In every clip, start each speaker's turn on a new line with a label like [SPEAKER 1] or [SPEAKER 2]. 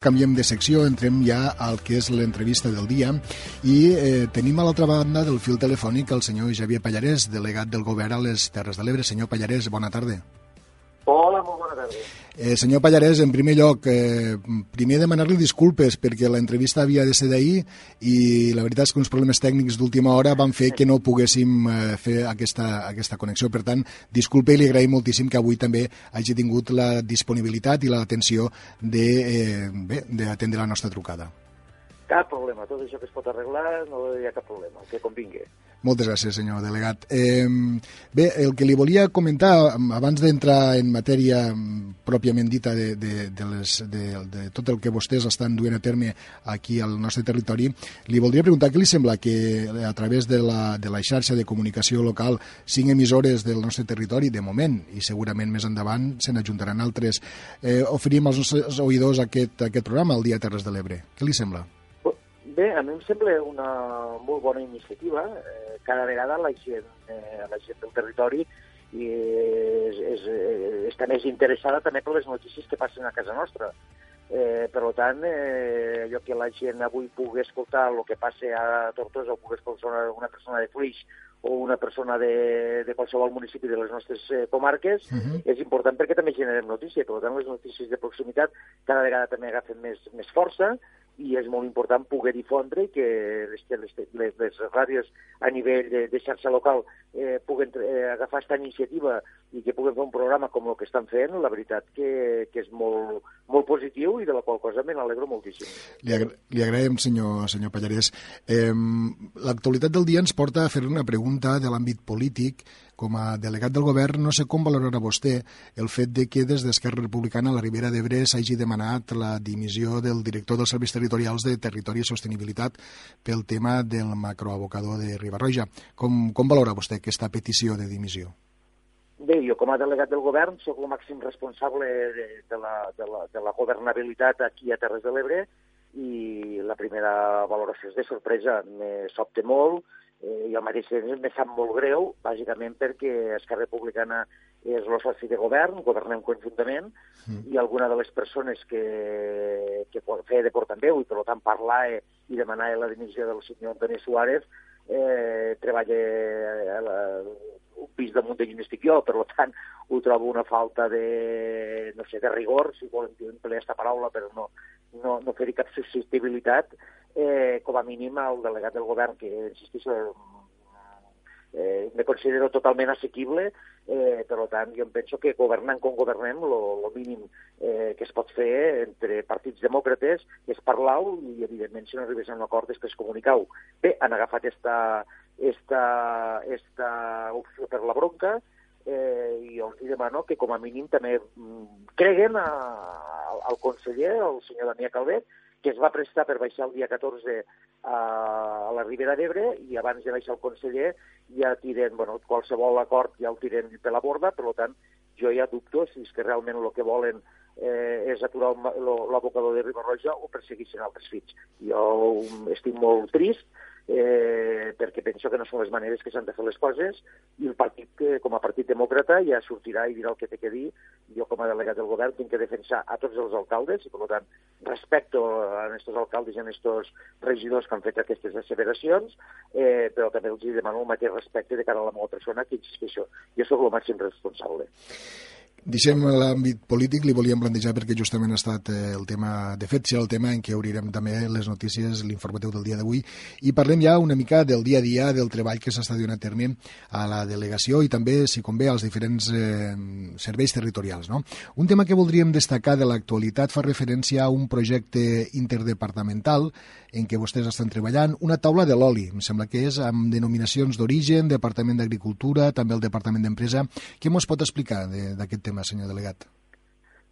[SPEAKER 1] Canviem de secció, entrem ja al que és l'entrevista del dia i eh, tenim a l'altra banda del fil telefònic el senyor Javier Pallarès, delegat del govern a les Terres de l'Ebre. Senyor Pallarès, bona tarda.
[SPEAKER 2] Hola, molt bona tarda.
[SPEAKER 1] Eh, senyor Pallarès, en primer lloc, eh, primer demanar-li disculpes perquè l'entrevista havia de ser d'ahir i la veritat és que uns problemes tècnics d'última hora van fer que no poguéssim eh, fer aquesta, aquesta connexió. Per tant, disculpe i li agraïm moltíssim que avui també hagi tingut la disponibilitat i l'atenció d'atendre eh, la nostra trucada.
[SPEAKER 2] Cap problema, tot això que es pot arreglar no hi ha cap problema, que convingui.
[SPEAKER 1] Moltes gràcies, senyor delegat. Eh, bé, el que li volia comentar, abans d'entrar en matèria pròpiament dita de, de, de, les, de, de tot el que vostès estan duent a terme aquí al nostre territori, li voldria preguntar què li sembla que a través de la, de la xarxa de comunicació local, cinc emissores del nostre territori, de moment, i segurament més endavant se n'ajuntaran altres, eh, oferim als nostres oïdors aquest, aquest programa, el Dia Terres de l'Ebre. Què li sembla?
[SPEAKER 2] Bé, a mi em sembla una molt bona iniciativa. Eh, cada vegada la gent, eh, la gent del territori i és, és, eh, està més interessada també per les notícies que passen a casa nostra. Eh, per tant, eh, allò que la gent avui pugui escoltar el que passa a Tortosa o pugui escoltar una persona de Flix o una persona de, de qualsevol municipi de les nostres eh, comarques, uh -huh. és important perquè també generem notícia. Per tant, les notícies de proximitat cada vegada també agafen més, més força i és molt important poder difondre i que les, les, les, les ràdios a nivell de, de xarxa local eh, puguen eh, agafar aquesta iniciativa i que puguen fer un programa com el que estan fent, la veritat que, que és molt, molt positiu i de la qual cosa me n'alegro moltíssim.
[SPEAKER 1] Li, agra li agraïm, senyor, senyor Pallarès. Eh, L'actualitat del dia ens porta a fer una pregunta de l'àmbit polític com a delegat del govern, no sé com valorarà vostè el fet de que des d'Esquerra Republicana a la Ribera d'Ebre s'hagi demanat la dimissió del director dels serveis territorials de Territori i Sostenibilitat pel tema del macroabocador de Ribarroja. Com, com valora vostè aquesta petició de dimissió?
[SPEAKER 2] Bé, jo com a delegat del govern sóc el màxim responsable de, de, la, de, la, de la governabilitat aquí a Terres de l'Ebre i la primera valoració és de sorpresa. Me sobte molt, eh, i al mateix temps me sap molt greu, bàsicament perquè Esquerra Republicana és el soci de govern, governem conjuntament, mm. i alguna de les persones que, que feia de portaveu i per tant parlar i demanar la dimissió del senyor Antoni Suárez eh, treballa a la, un pis damunt de estic jo, per tant ho trobo una falta de, no sé, de rigor, si volen emplear aquesta paraula, però no, no, no fer-hi cap susceptibilitat, eh, com a mínim el delegat del govern, que insisteixo, eh, me considero totalment assequible, eh, per tant, jo em penso que governant com governem, el mínim eh, que es pot fer entre partits demòcrates és parlar-ho i, evidentment, si no arribés a un acord, després comunicar-ho. Bé, han agafat esta, esta, esta opció per la bronca, eh, i els demano que com a mínim també mm, creguen a, al conseller, el senyor Damià Calvet, que es va prestar per baixar el dia 14 a, la Ribera d'Ebre i abans de baixar el conseller ja tiren, bueno, qualsevol acord ja el tiren per la borda, per tant, jo ja dubto si és que realment el que volen eh, és aturar l'abocador de Ribarroja o persegueixen altres fills. Jo estic molt trist, eh, perquè penso que no són les maneres que s'han de fer les coses i el partit, que, com a partit demòcrata, ja sortirà i dirà el que té que dir. Jo, com a delegat del govern, tinc que defensar a tots els alcaldes i, per tant, respecto a aquests alcaldes i a aquests regidors que han fet aquestes asseveracions, eh, però també els demano el mateix respecte de cara a la meva persona, que insisteixo, jo sóc el màxim responsable.
[SPEAKER 1] Deixem l'àmbit polític, li volíem plantejar perquè justament ha estat eh, el tema, de fet, serà el tema en què obrirem també les notícies, l'informatiu del dia d'avui, i parlem ja una mica del dia a dia, del treball que s'està donant a terme a la delegació i també, si convé, als diferents eh, serveis territorials. No? Un tema que voldríem destacar de l'actualitat fa referència a un projecte interdepartamental en què vostès estan treballant, una taula de l'oli, em sembla que és amb denominacions d'origen, Departament d'Agricultura, també el Departament d'Empresa. Què mos pot explicar d'aquest tema? Tema, senyor delegat?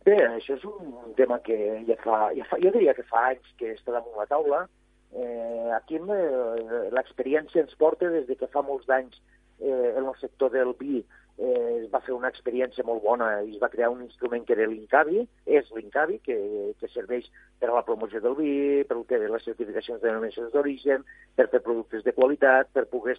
[SPEAKER 2] Bé, això és un tema que ja fa, ja fa jo diria que fa anys que està damunt la taula. Eh, aquí eh, l'experiència ens porta des de que fa molts d'anys eh, en el sector del vi eh, es va fer una experiència molt bona i es va crear un instrument que era l'Incavi, és l'Incavi, que, que serveix per a la promoció del vi, per que les certificacions de denominacions d'origen, per fer productes de qualitat, per poder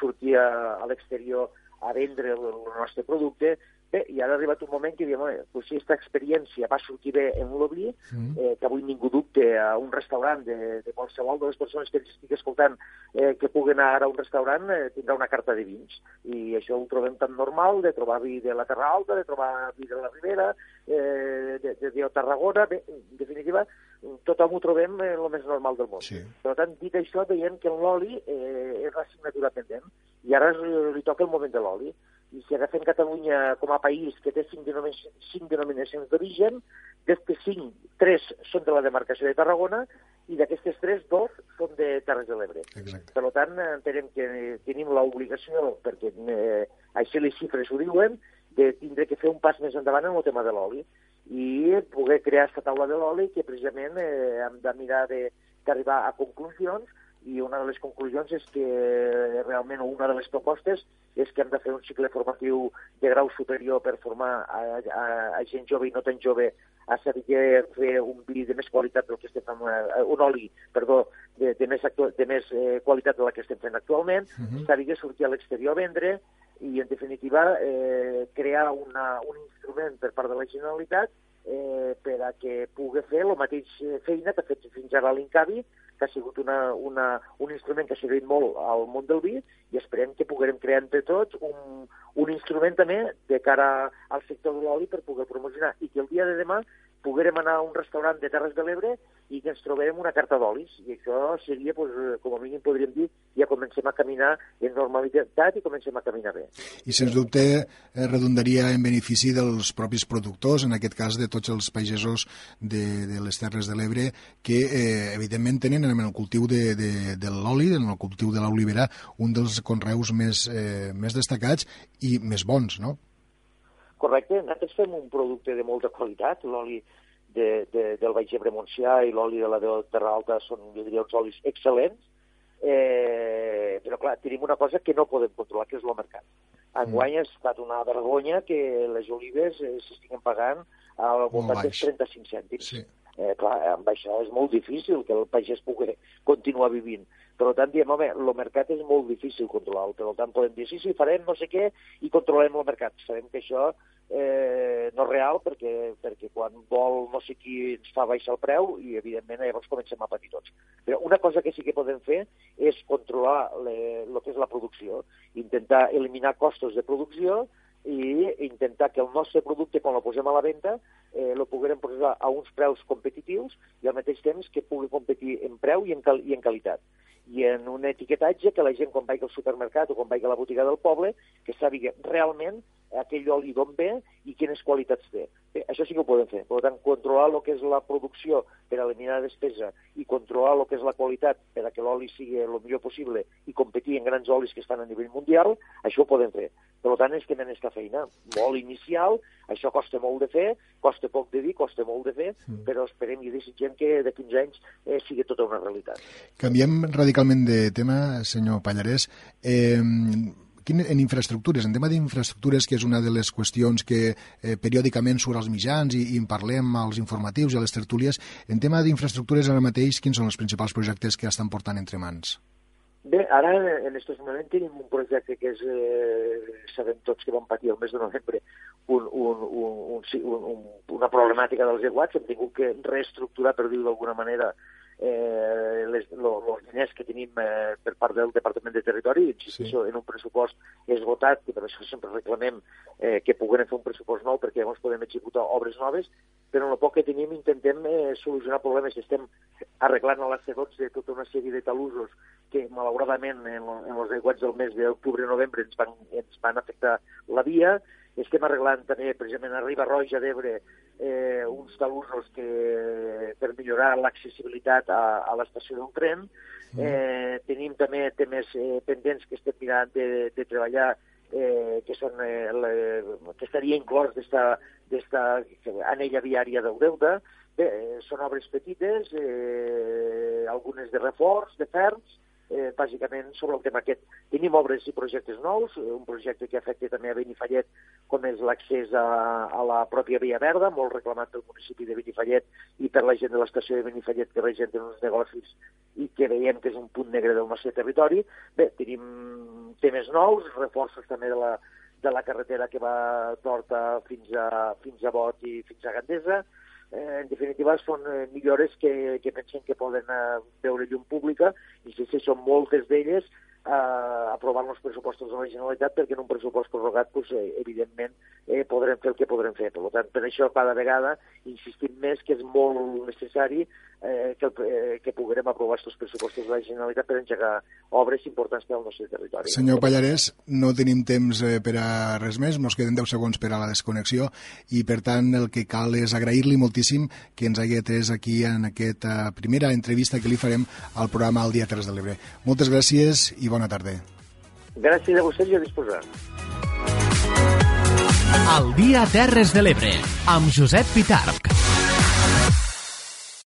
[SPEAKER 2] sortir a, a l'exterior a vendre el nostre producte Bé, i ara ha arribat un moment que diem, pues, si aquesta experiència va sortir bé en l'Obli, mm. eh, que avui ningú dubte a un restaurant de, de qualsevol de les persones que ens estigui escoltant eh, que puguen anar a un restaurant eh, tindrà una carta de vins. I això ho trobem tan normal, de trobar vi de la Terra Alta, de trobar vi de la Ribera, eh, de, de, de Tarragona, bé, en definitiva, tothom ho trobem eh, el més normal del món.
[SPEAKER 1] Sí.
[SPEAKER 2] Per tant, dit això, veiem que l'oli eh, és l'assignatura pendent i ara li toca el moment de l'oli i si agafem Catalunya com a país que té cinc, denominacions, cinc denominacions d'origen, d'aquestes cinc, tres són de la demarcació de Tarragona i d'aquestes tres, dos són de Terres de l'Ebre. Per tant, entenem que tenim l'obligació, perquè eh, així les xifres ho diuen, de tindre que fer un pas més endavant en el tema de l'oli i poder crear aquesta taula de l'oli que precisament eh, hem de mirar d'arribar a conclusions i una de les conclusions és que realment, una de les propostes, és que hem de fer un cicle formatiu de grau superior per formar a, a, a gent jove i no tan jove a saber fer un vi de més qualitat del que estem fent, eh, un oli, perdó, de, de més, actu de més eh, qualitat de la que estem fent actualment, uh -huh. saber sortir a l'exterior a vendre i, en definitiva, eh, crear una, un instrument per part de la Generalitat eh, per a que pugui fer la mateixa feina que ha fet fins ara l'Incavi, que ha sigut una, una, un instrument que ha servit molt al món del vi i esperem que puguem crear entre tots un, un instrument també de cara al sector de l'oli per poder promocionar. I que el dia de demà poguérem anar a un restaurant de Terres de l'Ebre i que ens trobem una carta d'olis. I això seria, pues, com a mínim podríem dir, ja comencem a caminar en normalitat i comencem a caminar bé.
[SPEAKER 1] I sens dubte eh, redundaria en benefici dels propis productors, en aquest cas de tots els pagesos de, de les Terres de l'Ebre, que eh, evidentment tenen en el cultiu de, de, de l'oli, en el cultiu de l'olivera, un dels conreus més, eh, més destacats i més bons, no?
[SPEAKER 2] Correcte, nosaltres fem un producte de molta qualitat, l'oli de, de, del Baix Ebre Montsià i l'oli de la de Terra Alta són, jo diria, uns olis excel·lents, eh, però clar, tenim una cosa que no podem controlar, que és el mercat. Enguany mm. ha estat una vergonya que les olives eh, s'estiguen pagant al voltant dels 35 cèntims. Sí. Eh, clar, amb això és molt difícil que el pagès pugui continuar vivint. Per tant, diem, home, el mercat és molt difícil controlar-lo, per tant podem dir, sí, sí, farem no sé què i controlem el mercat. Sabem que això eh, no és real perquè, perquè quan vol no sé qui ens fa baixar el preu i, evidentment, llavors comencem a patir tots. Però una cosa que sí que podem fer és controlar el que és la producció, intentar eliminar costos de producció i intentar que el nostre producte, quan el posem a la venda, eh, puguem posar a uns preus competitius i al mateix temps que pugui competir en preu i en, cal i en qualitat i en un etiquetatge que la gent quan vagi al supermercat o quan vagi a la botiga del poble que sàpiga realment aquell oli d'on ve i quines qualitats té. Bé, això sí que ho podem fer. Per tant, controlar el que és la producció per eliminar despesa i controlar el que és la qualitat per a que l'oli sigui el millor possible i competir en grans olis que estan a nivell mundial, això ho podem fer. Per tant, és que anem aquesta feina. Molt inicial, això costa molt de fer, costa poc de dir, costa molt de fer, mm. però esperem i desitgem que de 15 anys eh, sigui tota una realitat.
[SPEAKER 1] Canviem radicalment de tema, senyor Pallarès. Eh, en infraestructures, en tema d'infraestructures, que és una de les qüestions que eh, periòdicament surt als mitjans i, i en parlem als informatius i a les tertúlies, en tema d'infraestructures ara mateix, quins són els principals projectes que estan portant entre mans?
[SPEAKER 2] Bé, ara en aquest moment tenim un projecte que és, eh, sabem tots que vam patir el mes de novembre un, un, un, un, un, una problemàtica dels aiguats, hem tingut que reestructurar, per dir-ho d'alguna manera, eh, les, los diners que tenim eh, per part del Departament de Territori, insisteixo, sí. en un pressupost esgotat, que per això sempre reclamem eh, que puguem fer un pressupost nou perquè llavors podem executar obres noves, però en el poc que tenim intentem eh, solucionar problemes. Estem arreglant a l'Ac12 de tota una sèrie de talusos que, malauradament, en, en els aiguats del mes d'octubre-novembre ens, van, ens van afectar la via, estem arreglant també, precisament, a Riba Roja d'Ebre, eh, uns talusos que, per millorar l'accessibilitat a, a l'estació d'un tren. Eh, tenim també temes eh, pendents que estem mirant de, de treballar eh, que, són, eh, le, que estaria inclòs d'esta anella viària del Delta. Bé, eh, són obres petites, eh, algunes de reforç, de ferms, eh, bàsicament sobre el tema aquest. Tenim obres i projectes nous, eh, un projecte que afecta també a Benifallet, com és l'accés a, a la pròpia Via Verda, molt reclamat pel municipi de Benifallet i per la gent de l'estació de Benifallet que regenten uns negocis i que veiem que és un punt negre del nostre territori. Bé, tenim temes nous, reforços també de la, de la carretera que va d'Horta fins a, fins a Bot i fins a Gandesa. Eh, en definitiva, són eh, millores que, que pensem que poden eh, veure llum pública i si, si són moltes d'elles eh, aprovant els pressupostos de la Generalitat perquè en un pressupost prorrogat, pues, eh, evidentment, eh, podrem fer el que podrem fer. Per tant, per això cada vegada insistim més que és molt necessari eh, que, eh, que puguem aprovar aquests pressupostos de la Generalitat per engegar obres importants per al nostre territori.
[SPEAKER 1] Senyor Pallarès, no tenim temps eh, per a res més, nos queden 10 segons per a la desconnexió i, per tant, el que cal és agrair-li moltíssim que ens hagi atès aquí en aquesta primera entrevista que li farem al programa El Dia Terres de l'Ebre. Moltes gràcies i bona tarda.
[SPEAKER 2] Gràcies a vostès i a disposar.
[SPEAKER 3] El dia Terres de l'Ebre, amb Josep Pitarc.